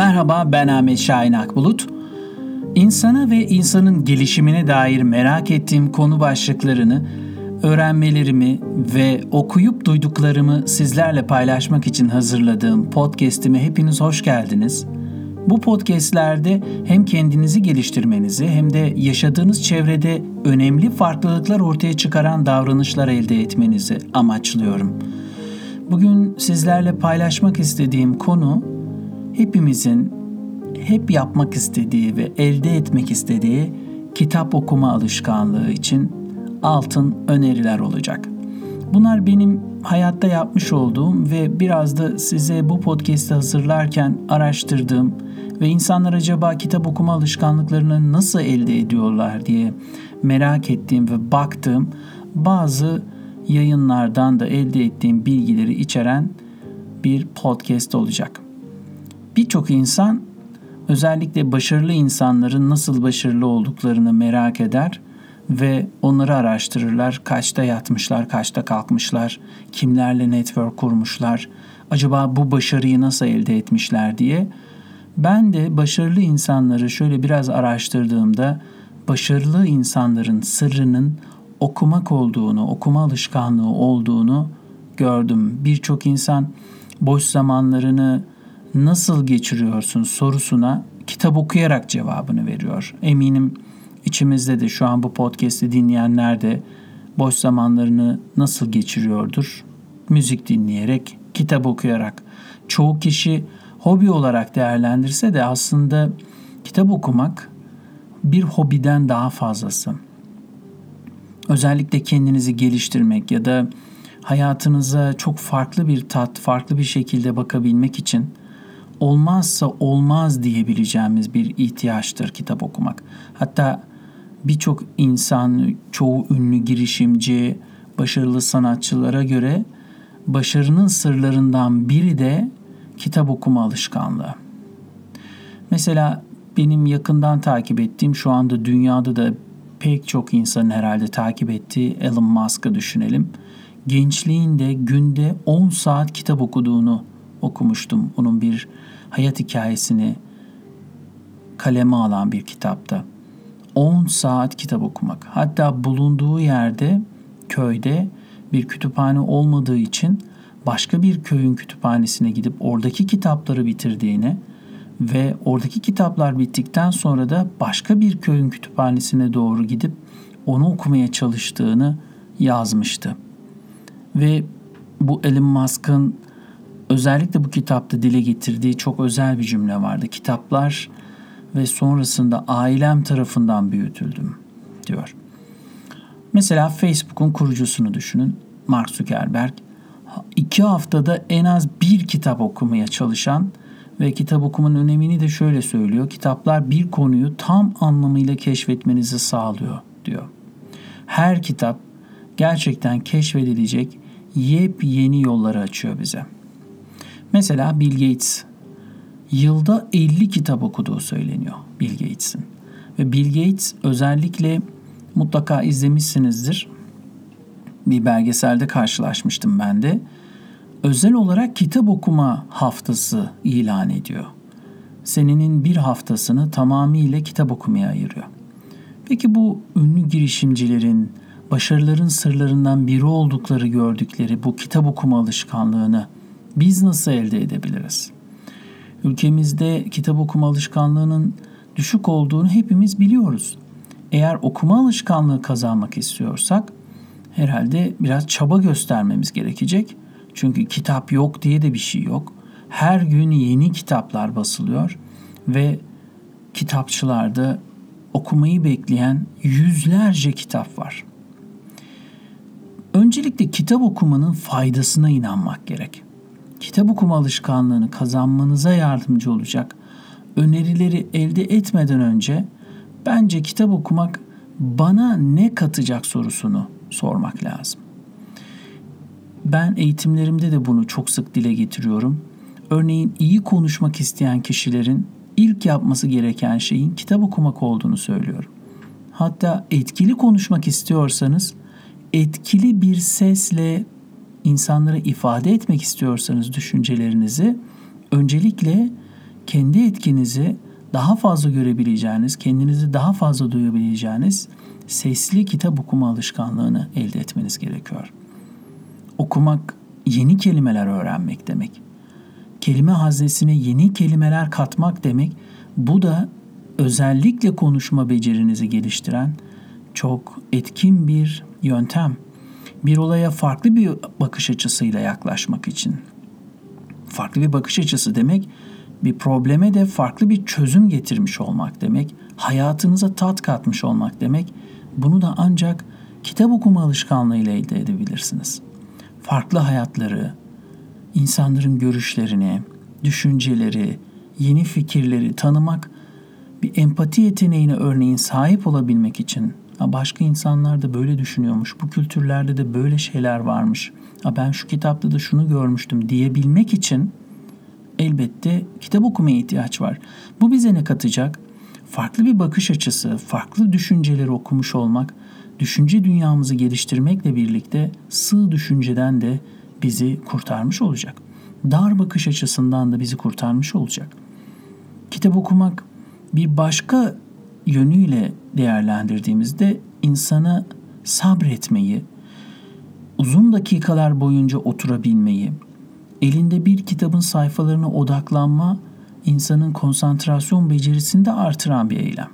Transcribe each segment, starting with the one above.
Merhaba ben Ahmet Şahin Akbulut. İnsana ve insanın gelişimine dair merak ettiğim konu başlıklarını, öğrenmelerimi ve okuyup duyduklarımı sizlerle paylaşmak için hazırladığım podcast'ime hepiniz hoş geldiniz. Bu podcastlerde hem kendinizi geliştirmenizi hem de yaşadığınız çevrede önemli farklılıklar ortaya çıkaran davranışlar elde etmenizi amaçlıyorum. Bugün sizlerle paylaşmak istediğim konu hepimizin hep yapmak istediği ve elde etmek istediği kitap okuma alışkanlığı için altın öneriler olacak. Bunlar benim hayatta yapmış olduğum ve biraz da size bu podcast'i hazırlarken araştırdığım ve insanlar acaba kitap okuma alışkanlıklarını nasıl elde ediyorlar diye merak ettiğim ve baktığım bazı yayınlardan da elde ettiğim bilgileri içeren bir podcast olacak. Birçok insan özellikle başarılı insanların nasıl başarılı olduklarını merak eder ve onları araştırırlar. Kaçta yatmışlar, kaçta kalkmışlar, kimlerle network kurmuşlar, acaba bu başarıyı nasıl elde etmişler diye. Ben de başarılı insanları şöyle biraz araştırdığımda başarılı insanların sırrının okumak olduğunu, okuma alışkanlığı olduğunu gördüm. Birçok insan boş zamanlarını nasıl geçiriyorsun sorusuna kitap okuyarak cevabını veriyor. Eminim içimizde de şu an bu podcast'i dinleyenler de boş zamanlarını nasıl geçiriyordur? Müzik dinleyerek, kitap okuyarak. Çoğu kişi hobi olarak değerlendirse de aslında kitap okumak bir hobiden daha fazlası. Özellikle kendinizi geliştirmek ya da hayatınıza çok farklı bir tat, farklı bir şekilde bakabilmek için olmazsa olmaz diyebileceğimiz bir ihtiyaçtır kitap okumak. Hatta birçok insan, çoğu ünlü girişimci, başarılı sanatçılara göre başarının sırlarından biri de kitap okuma alışkanlığı. Mesela benim yakından takip ettiğim şu anda dünyada da pek çok insanın herhalde takip ettiği Elon Musk'ı düşünelim. Gençliğinde günde 10 saat kitap okuduğunu okumuştum. Onun bir hayat hikayesini kaleme alan bir kitapta. 10 saat kitap okumak. Hatta bulunduğu yerde köyde bir kütüphane olmadığı için başka bir köyün kütüphanesine gidip oradaki kitapları bitirdiğini ve oradaki kitaplar bittikten sonra da başka bir köyün kütüphanesine doğru gidip onu okumaya çalıştığını yazmıştı. Ve bu Elon Musk'ın özellikle bu kitapta dile getirdiği çok özel bir cümle vardı. Kitaplar ve sonrasında ailem tarafından büyütüldüm diyor. Mesela Facebook'un kurucusunu düşünün. Mark Zuckerberg iki haftada en az bir kitap okumaya çalışan ve kitap okumanın önemini de şöyle söylüyor. Kitaplar bir konuyu tam anlamıyla keşfetmenizi sağlıyor diyor. Her kitap gerçekten keşfedilecek yepyeni yolları açıyor bize. Mesela Bill Gates yılda 50 kitap okuduğu söyleniyor Bill Gates'in. Ve Bill Gates özellikle mutlaka izlemişsinizdir. Bir belgeselde karşılaşmıştım ben de. Özel olarak kitap okuma haftası ilan ediyor. Senenin bir haftasını tamamıyla kitap okumaya ayırıyor. Peki bu ünlü girişimcilerin başarıların sırlarından biri oldukları gördükleri bu kitap okuma alışkanlığını biz nasıl elde edebiliriz? Ülkemizde kitap okuma alışkanlığının düşük olduğunu hepimiz biliyoruz. Eğer okuma alışkanlığı kazanmak istiyorsak herhalde biraz çaba göstermemiz gerekecek. Çünkü kitap yok diye de bir şey yok. Her gün yeni kitaplar basılıyor ve kitapçılarda okumayı bekleyen yüzlerce kitap var. Öncelikle kitap okumanın faydasına inanmak gerek kitap okuma alışkanlığını kazanmanıza yardımcı olacak önerileri elde etmeden önce bence kitap okumak bana ne katacak sorusunu sormak lazım. Ben eğitimlerimde de bunu çok sık dile getiriyorum. Örneğin iyi konuşmak isteyen kişilerin ilk yapması gereken şeyin kitap okumak olduğunu söylüyorum. Hatta etkili konuşmak istiyorsanız etkili bir sesle insanlara ifade etmek istiyorsanız düşüncelerinizi öncelikle kendi etkinizi daha fazla görebileceğiniz, kendinizi daha fazla duyabileceğiniz sesli kitap okuma alışkanlığını elde etmeniz gerekiyor. Okumak yeni kelimeler öğrenmek demek. Kelime haznesine yeni kelimeler katmak demek. Bu da özellikle konuşma becerinizi geliştiren çok etkin bir yöntem. Bir olaya farklı bir bakış açısıyla yaklaşmak için. Farklı bir bakış açısı demek bir probleme de farklı bir çözüm getirmiş olmak demek. Hayatınıza tat katmış olmak demek. Bunu da ancak kitap okuma alışkanlığıyla elde edebilirsiniz. Farklı hayatları, insanların görüşlerini, düşünceleri, yeni fikirleri tanımak bir empati yeteneğine örneğin sahip olabilmek için başka insanlar da böyle düşünüyormuş, bu kültürlerde de böyle şeyler varmış, ben şu kitapta da şunu görmüştüm diyebilmek için elbette kitap okumaya ihtiyaç var. Bu bize ne katacak? Farklı bir bakış açısı, farklı düşünceleri okumuş olmak, düşünce dünyamızı geliştirmekle birlikte sığ düşünceden de bizi kurtarmış olacak. Dar bakış açısından da bizi kurtarmış olacak. Kitap okumak bir başka yönüyle değerlendirdiğimizde insana sabretmeyi, uzun dakikalar boyunca oturabilmeyi, elinde bir kitabın sayfalarına odaklanma insanın konsantrasyon becerisini de artıran bir eylem.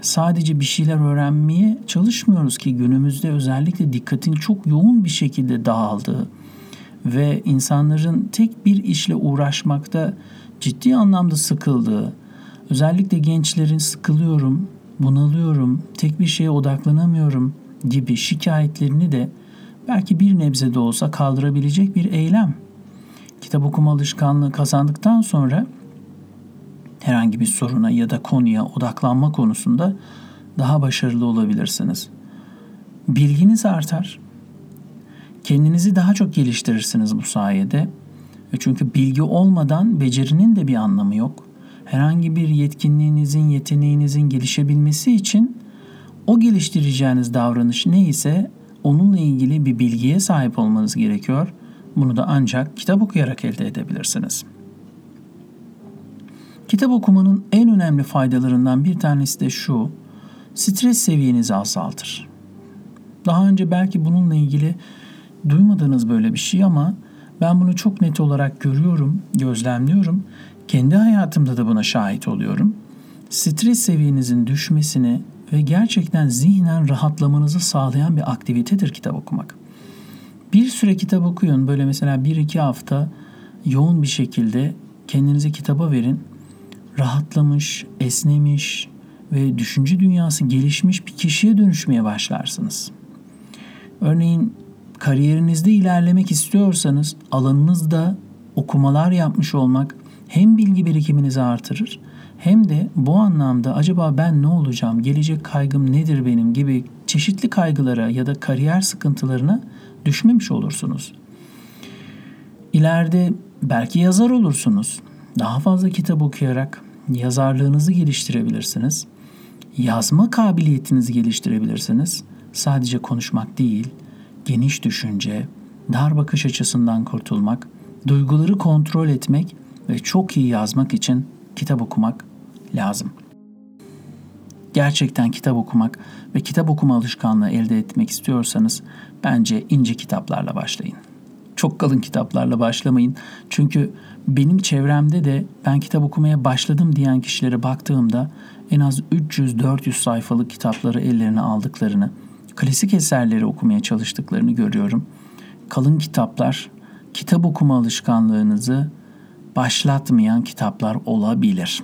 Sadece bir şeyler öğrenmeye çalışmıyoruz ki günümüzde özellikle dikkatin çok yoğun bir şekilde dağıldığı ve insanların tek bir işle uğraşmakta ciddi anlamda sıkıldığı, özellikle gençlerin sıkılıyorum, bunalıyorum, tek bir şeye odaklanamıyorum gibi şikayetlerini de belki bir nebze de olsa kaldırabilecek bir eylem. Kitap okuma alışkanlığı kazandıktan sonra herhangi bir soruna ya da konuya odaklanma konusunda daha başarılı olabilirsiniz. Bilginiz artar. Kendinizi daha çok geliştirirsiniz bu sayede. Çünkü bilgi olmadan becerinin de bir anlamı yok. Herhangi bir yetkinliğinizin, yeteneğinizin gelişebilmesi için o geliştireceğiniz davranış neyse onunla ilgili bir bilgiye sahip olmanız gerekiyor. Bunu da ancak kitap okuyarak elde edebilirsiniz. Kitap okumanın en önemli faydalarından bir tanesi de şu. Stres seviyenizi azaltır. Daha önce belki bununla ilgili duymadığınız böyle bir şey ama ben bunu çok net olarak görüyorum, gözlemliyorum. Kendi hayatımda da buna şahit oluyorum. Stres seviyenizin düşmesini ve gerçekten zihnen rahatlamanızı sağlayan bir aktivitedir kitap okumak. Bir süre kitap okuyun. Böyle mesela bir iki hafta yoğun bir şekilde kendinizi kitaba verin. Rahatlamış, esnemiş ve düşünce dünyası gelişmiş bir kişiye dönüşmeye başlarsınız. Örneğin kariyerinizde ilerlemek istiyorsanız alanınızda okumalar yapmış olmak hem bilgi birikiminizi artırır hem de bu anlamda acaba ben ne olacağım, gelecek kaygım nedir benim gibi çeşitli kaygılara ya da kariyer sıkıntılarına düşmemiş olursunuz. İleride belki yazar olursunuz. Daha fazla kitap okuyarak yazarlığınızı geliştirebilirsiniz. Yazma kabiliyetinizi geliştirebilirsiniz. Sadece konuşmak değil, geniş düşünce, dar bakış açısından kurtulmak, duyguları kontrol etmek ve çok iyi yazmak için kitap okumak lazım. Gerçekten kitap okumak ve kitap okuma alışkanlığı elde etmek istiyorsanız bence ince kitaplarla başlayın. Çok kalın kitaplarla başlamayın. Çünkü benim çevremde de ben kitap okumaya başladım diyen kişilere baktığımda en az 300-400 sayfalık kitapları ellerine aldıklarını, klasik eserleri okumaya çalıştıklarını görüyorum. Kalın kitaplar kitap okuma alışkanlığınızı başlatmayan kitaplar olabilir.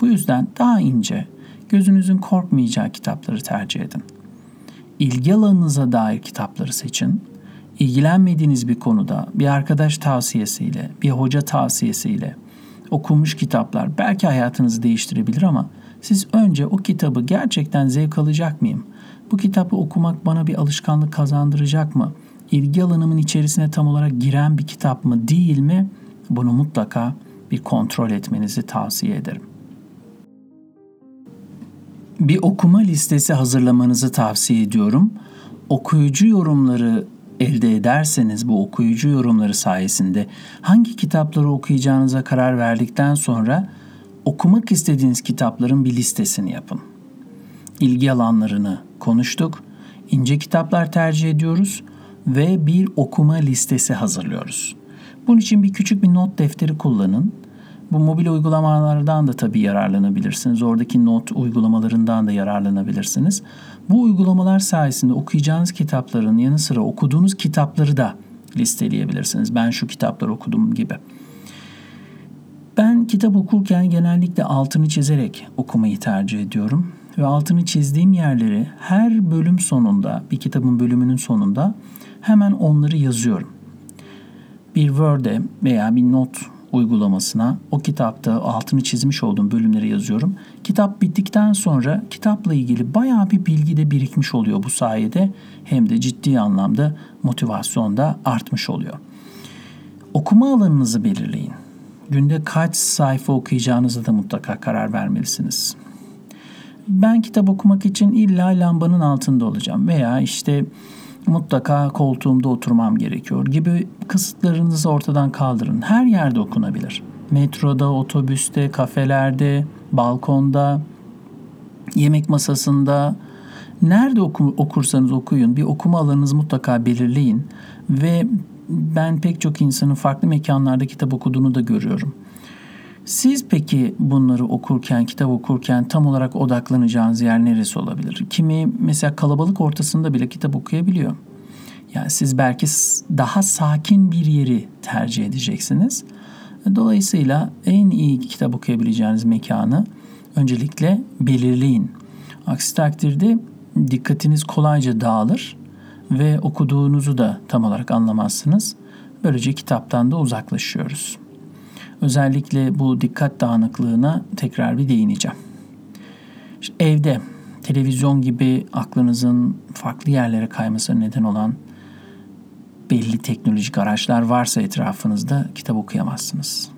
Bu yüzden daha ince, gözünüzün korkmayacağı kitapları tercih edin. İlgi alanınıza dair kitapları seçin. İlgilenmediğiniz bir konuda bir arkadaş tavsiyesiyle, bir hoca tavsiyesiyle okunmuş kitaplar belki hayatınızı değiştirebilir ama siz önce o kitabı gerçekten zevk alacak mıyım? Bu kitabı okumak bana bir alışkanlık kazandıracak mı? İlgi alanımın içerisine tam olarak giren bir kitap mı değil mi? Bunu mutlaka bir kontrol etmenizi tavsiye ederim bir okuma listesi hazırlamanızı tavsiye ediyorum. Okuyucu yorumları elde ederseniz bu okuyucu yorumları sayesinde hangi kitapları okuyacağınıza karar verdikten sonra okumak istediğiniz kitapların bir listesini yapın. İlgi alanlarını konuştuk. İnce kitaplar tercih ediyoruz ve bir okuma listesi hazırlıyoruz. Bunun için bir küçük bir not defteri kullanın. Bu mobil uygulamalardan da tabii yararlanabilirsiniz. Oradaki not uygulamalarından da yararlanabilirsiniz. Bu uygulamalar sayesinde okuyacağınız kitapların yanı sıra okuduğunuz kitapları da listeleyebilirsiniz. Ben şu kitapları okudum gibi. Ben kitap okurken genellikle altını çizerek okumayı tercih ediyorum. Ve altını çizdiğim yerleri her bölüm sonunda, bir kitabın bölümünün sonunda hemen onları yazıyorum. Bir Word'e veya bir not uygulamasına o kitapta altını çizmiş olduğum bölümleri yazıyorum. Kitap bittikten sonra kitapla ilgili bayağı bir bilgi de birikmiş oluyor bu sayede. Hem de ciddi anlamda motivasyon da artmış oluyor. Okuma alanınızı belirleyin. Günde kaç sayfa okuyacağınıza da mutlaka karar vermelisiniz. Ben kitap okumak için illa lambanın altında olacağım veya işte mutlaka koltuğumda oturmam gerekiyor gibi kısıtlarınızı ortadan kaldırın. Her yerde okunabilir. Metroda, otobüste, kafelerde, balkonda, yemek masasında, nerede oku, okursanız okuyun. Bir okuma alanınızı mutlaka belirleyin ve ben pek çok insanın farklı mekanlarda kitap okuduğunu da görüyorum. Siz peki bunları okurken, kitap okurken tam olarak odaklanacağınız yer neresi olabilir? Kimi mesela kalabalık ortasında bile kitap okuyabiliyor. Yani siz belki daha sakin bir yeri tercih edeceksiniz. Dolayısıyla en iyi kitap okuyabileceğiniz mekanı öncelikle belirleyin. Aksi takdirde dikkatiniz kolayca dağılır ve okuduğunuzu da tam olarak anlamazsınız. Böylece kitaptan da uzaklaşıyoruz. Özellikle bu dikkat dağınıklığına tekrar bir değineceğim. İşte evde televizyon gibi aklınızın farklı yerlere kaymasına neden olan belli teknolojik araçlar varsa etrafınızda kitap okuyamazsınız.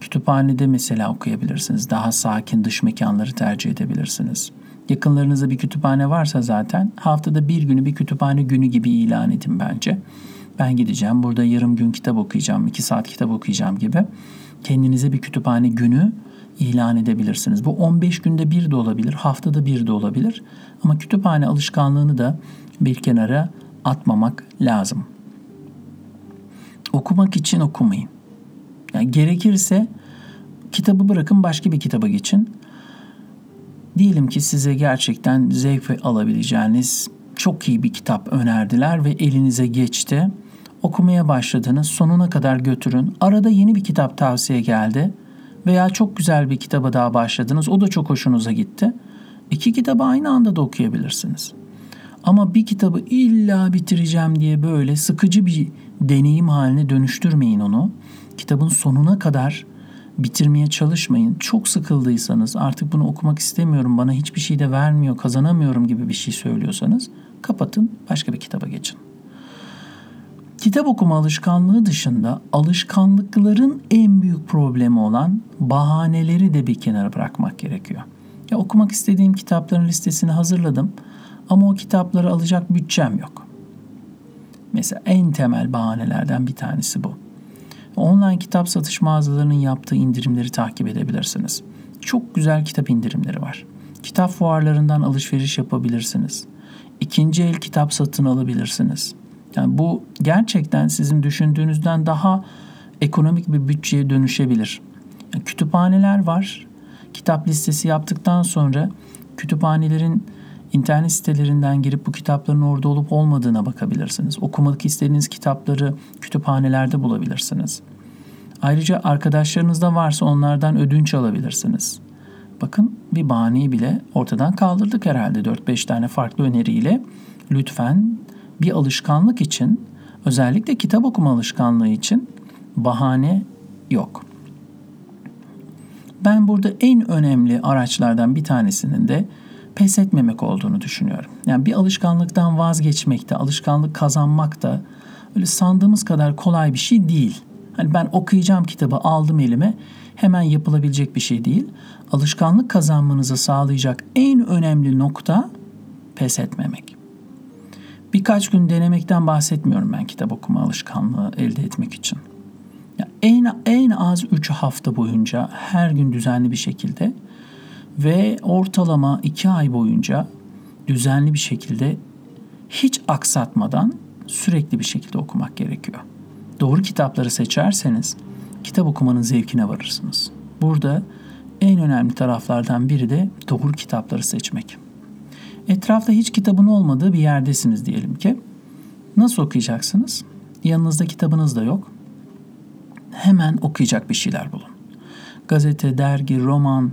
Kütüphanede mesela okuyabilirsiniz. Daha sakin dış mekanları tercih edebilirsiniz. Yakınlarınızda bir kütüphane varsa zaten haftada bir günü bir kütüphane günü gibi ilan edin bence ben gideceğim burada yarım gün kitap okuyacağım, iki saat kitap okuyacağım gibi kendinize bir kütüphane günü ilan edebilirsiniz. Bu 15 günde bir de olabilir, haftada bir de olabilir. Ama kütüphane alışkanlığını da bir kenara atmamak lazım. Okumak için okumayın. Yani gerekirse kitabı bırakın başka bir kitaba geçin. Diyelim ki size gerçekten zevk alabileceğiniz çok iyi bir kitap önerdiler ve elinize geçti okumaya başladınız, sonuna kadar götürün. Arada yeni bir kitap tavsiye geldi veya çok güzel bir kitaba daha başladınız. O da çok hoşunuza gitti. İki kitabı aynı anda da okuyabilirsiniz. Ama bir kitabı illa bitireceğim diye böyle sıkıcı bir deneyim haline dönüştürmeyin onu. Kitabın sonuna kadar bitirmeye çalışmayın. Çok sıkıldıysanız artık bunu okumak istemiyorum, bana hiçbir şey de vermiyor, kazanamıyorum gibi bir şey söylüyorsanız kapatın, başka bir kitaba geçin. Kitap okuma alışkanlığı dışında alışkanlıkların en büyük problemi olan bahaneleri de bir kenara bırakmak gerekiyor. Ya okumak istediğim kitapların listesini hazırladım ama o kitapları alacak bütçem yok. Mesela en temel bahanelerden bir tanesi bu. Online kitap satış mağazalarının yaptığı indirimleri takip edebilirsiniz. Çok güzel kitap indirimleri var. Kitap fuarlarından alışveriş yapabilirsiniz. İkinci el kitap satın alabilirsiniz. Yani bu gerçekten sizin düşündüğünüzden daha ekonomik bir bütçeye dönüşebilir. Yani kütüphaneler var. Kitap listesi yaptıktan sonra kütüphanelerin internet sitelerinden girip bu kitapların orada olup olmadığına bakabilirsiniz. Okumak istediğiniz kitapları kütüphanelerde bulabilirsiniz. Ayrıca arkadaşlarınızda varsa onlardan ödünç alabilirsiniz. Bakın bir bahaneyi bile ortadan kaldırdık herhalde 4-5 tane farklı öneriyle. Lütfen bir alışkanlık için özellikle kitap okuma alışkanlığı için bahane yok. Ben burada en önemli araçlardan bir tanesinin de pes etmemek olduğunu düşünüyorum. Yani bir alışkanlıktan vazgeçmek de, alışkanlık kazanmak da öyle sandığımız kadar kolay bir şey değil. Hani ben okuyacağım kitabı aldım elime hemen yapılabilecek bir şey değil. Alışkanlık kazanmanızı sağlayacak en önemli nokta pes etmemek. Birkaç gün denemekten bahsetmiyorum ben kitap okuma alışkanlığı elde etmek için. Yani En, en az 3 hafta boyunca her gün düzenli bir şekilde ve ortalama 2 ay boyunca düzenli bir şekilde hiç aksatmadan sürekli bir şekilde okumak gerekiyor. Doğru kitapları seçerseniz kitap okumanın zevkine varırsınız. Burada en önemli taraflardan biri de doğru kitapları seçmek. Etrafta hiç kitabın olmadığı bir yerdesiniz diyelim ki. Nasıl okuyacaksınız? Yanınızda kitabınız da yok. Hemen okuyacak bir şeyler bulun. Gazete, dergi, roman,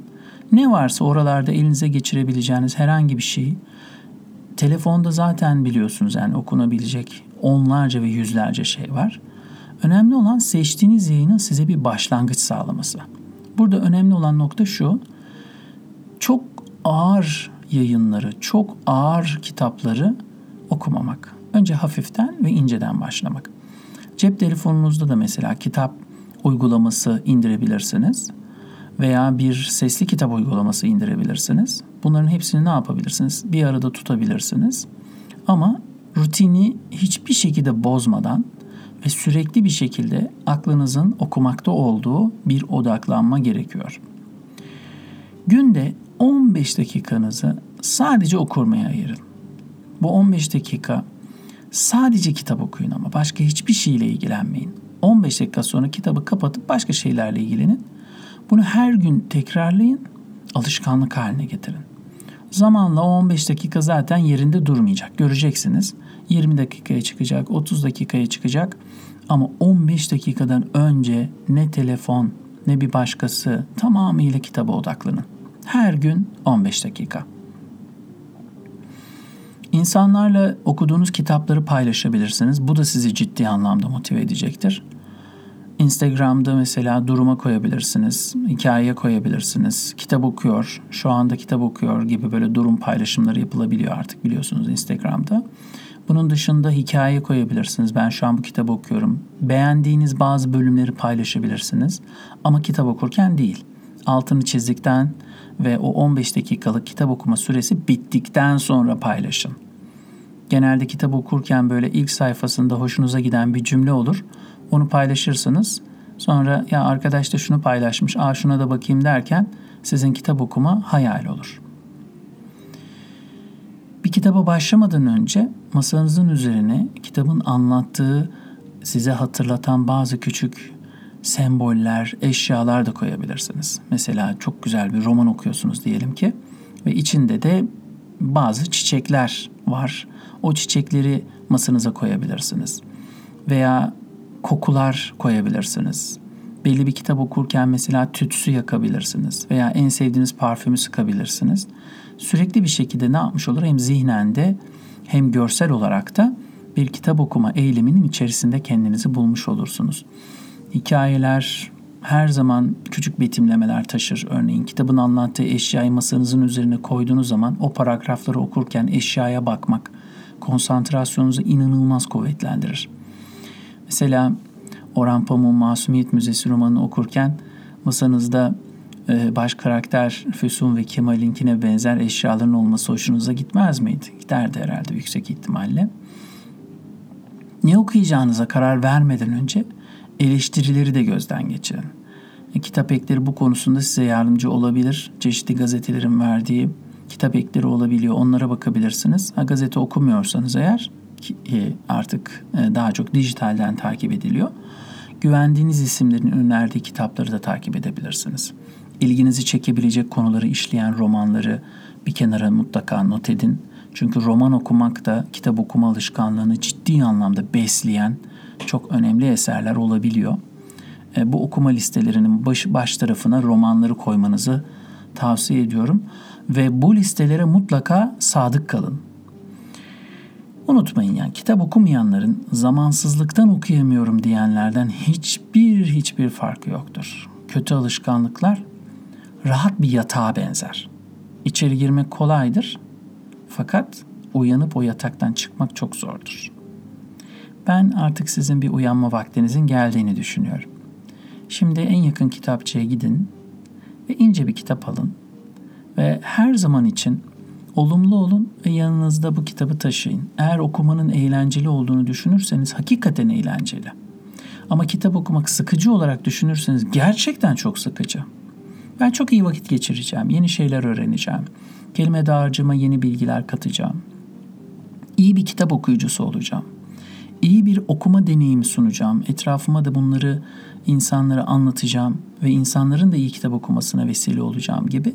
ne varsa oralarda elinize geçirebileceğiniz herhangi bir şeyi telefonda zaten biliyorsunuz yani okunabilecek onlarca ve yüzlerce şey var. Önemli olan seçtiğiniz yayının size bir başlangıç sağlaması. Burada önemli olan nokta şu. Çok ağır yayınları, çok ağır kitapları okumamak. Önce hafiften ve inceden başlamak. Cep telefonunuzda da mesela kitap uygulaması indirebilirsiniz veya bir sesli kitap uygulaması indirebilirsiniz. Bunların hepsini ne yapabilirsiniz? Bir arada tutabilirsiniz. Ama rutini hiçbir şekilde bozmadan ve sürekli bir şekilde aklınızın okumakta olduğu bir odaklanma gerekiyor. Günde 15 dakikanızı sadece okurmaya ayırın. Bu 15 dakika sadece kitap okuyun ama başka hiçbir şeyle ilgilenmeyin. 15 dakika sonra kitabı kapatıp başka şeylerle ilgilenin. Bunu her gün tekrarlayın, alışkanlık haline getirin. Zamanla o 15 dakika zaten yerinde durmayacak. Göreceksiniz. 20 dakikaya çıkacak, 30 dakikaya çıkacak. Ama 15 dakikadan önce ne telefon ne bir başkası tamamıyla kitaba odaklanın. Her gün 15 dakika. İnsanlarla okuduğunuz kitapları paylaşabilirsiniz. Bu da sizi ciddi anlamda motive edecektir. Instagram'da mesela duruma koyabilirsiniz, hikayeye koyabilirsiniz. Kitap okuyor, şu anda kitap okuyor gibi böyle durum paylaşımları yapılabiliyor artık biliyorsunuz Instagram'da. Bunun dışında hikaye koyabilirsiniz. Ben şu an bu kitabı okuyorum. Beğendiğiniz bazı bölümleri paylaşabilirsiniz. Ama kitap okurken değil. Altını çizdikten ve o 15 dakikalık kitap okuma süresi bittikten sonra paylaşın. Genelde kitap okurken böyle ilk sayfasında hoşunuza giden bir cümle olur. Onu paylaşırsınız. Sonra ya arkadaş da şunu paylaşmış, aa şuna da bakayım derken sizin kitap okuma hayal olur. Bir kitaba başlamadan önce masanızın üzerine kitabın anlattığı, size hatırlatan bazı küçük semboller, eşyalar da koyabilirsiniz. Mesela çok güzel bir roman okuyorsunuz diyelim ki ve içinde de bazı çiçekler var. O çiçekleri masanıza koyabilirsiniz. Veya kokular koyabilirsiniz. Belli bir kitap okurken mesela tütsü yakabilirsiniz veya en sevdiğiniz parfümü sıkabilirsiniz. Sürekli bir şekilde ne yapmış olur? Hem zihnen de hem görsel olarak da bir kitap okuma eyleminin içerisinde kendinizi bulmuş olursunuz. Hikayeler her zaman küçük betimlemeler taşır. Örneğin kitabın anlattığı eşyayı masanızın üzerine koyduğunuz zaman o paragrafları okurken eşyaya bakmak konsantrasyonunuzu inanılmaz kuvvetlendirir. Mesela Orhan Pamuk'un Masumiyet Müzesi romanını okurken masanızda e, baş karakter Füsun ve Kemal'inkine benzer eşyaların olması hoşunuza gitmez miydi? Giderdi herhalde yüksek ihtimalle. Ne okuyacağınıza karar vermeden önce eleştirileri de gözden geçirin. E, kitap ekleri bu konusunda size yardımcı olabilir. Çeşitli gazetelerin verdiği kitap ekleri olabiliyor. Onlara bakabilirsiniz. Ha, gazete okumuyorsanız eğer e, artık e, daha çok dijitalden takip ediliyor. Güvendiğiniz isimlerin önerdiği kitapları da takip edebilirsiniz. İlginizi çekebilecek konuları işleyen romanları bir kenara mutlaka not edin. Çünkü roman okumak da kitap okuma alışkanlığını ciddi anlamda besleyen çok önemli eserler olabiliyor. E, bu okuma listelerinin baş, baş tarafına romanları koymanızı tavsiye ediyorum. Ve bu listelere mutlaka sadık kalın. Unutmayın yani kitap okumayanların zamansızlıktan okuyamıyorum diyenlerden hiçbir hiçbir farkı yoktur. Kötü alışkanlıklar rahat bir yatağa benzer. İçeri girmek kolaydır fakat uyanıp o yataktan çıkmak çok zordur. Ben artık sizin bir uyanma vaktinizin geldiğini düşünüyorum. Şimdi en yakın kitapçıya gidin ve ince bir kitap alın ve her zaman için olumlu olun ve yanınızda bu kitabı taşıyın. Eğer okumanın eğlenceli olduğunu düşünürseniz hakikaten eğlenceli. Ama kitap okumak sıkıcı olarak düşünürseniz gerçekten çok sıkıcı. Ben çok iyi vakit geçireceğim, yeni şeyler öğreneceğim. Kelime dağarcığıma yeni bilgiler katacağım. İyi bir kitap okuyucusu olacağım. İyi bir okuma deneyimi sunacağım. Etrafıma da bunları insanlara anlatacağım ve insanların da iyi kitap okumasına vesile olacağım gibi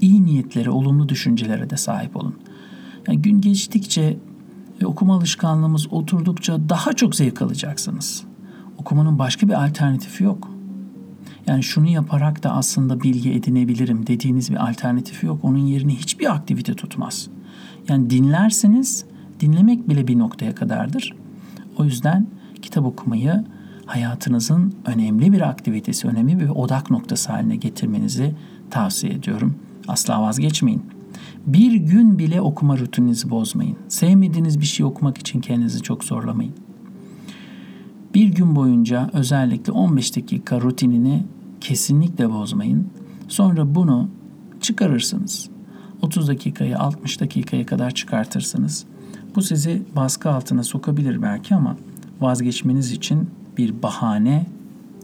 iyi niyetlere, olumlu düşüncelere de sahip olun. Yani gün geçtikçe ve okuma alışkanlığımız oturdukça daha çok zevk alacaksınız. Okumanın başka bir alternatifi yok. Yani şunu yaparak da aslında bilgi edinebilirim dediğiniz bir alternatifi yok. Onun yerine hiçbir aktivite tutmaz. Yani dinlersiniz, dinlemek bile bir noktaya kadardır. O yüzden kitap okumayı hayatınızın önemli bir aktivitesi, önemli bir odak noktası haline getirmenizi tavsiye ediyorum. Asla vazgeçmeyin. Bir gün bile okuma rutininizi bozmayın. Sevmediğiniz bir şey okumak için kendinizi çok zorlamayın. Bir gün boyunca özellikle 15 dakika rutinini kesinlikle bozmayın. Sonra bunu çıkarırsınız. 30 dakikayı 60 dakikaya kadar çıkartırsınız. Bu sizi baskı altına sokabilir belki ama vazgeçmeniz için bir bahane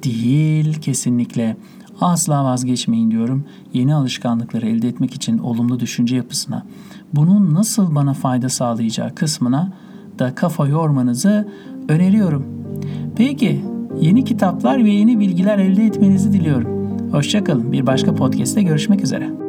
değil kesinlikle. Asla vazgeçmeyin diyorum. Yeni alışkanlıkları elde etmek için olumlu düşünce yapısına, bunun nasıl bana fayda sağlayacağı kısmına da kafa yormanızı öneriyorum. Peki, yeni kitaplar ve yeni bilgiler elde etmenizi diliyorum. Hoşçakalın. Bir başka podcast'te görüşmek üzere.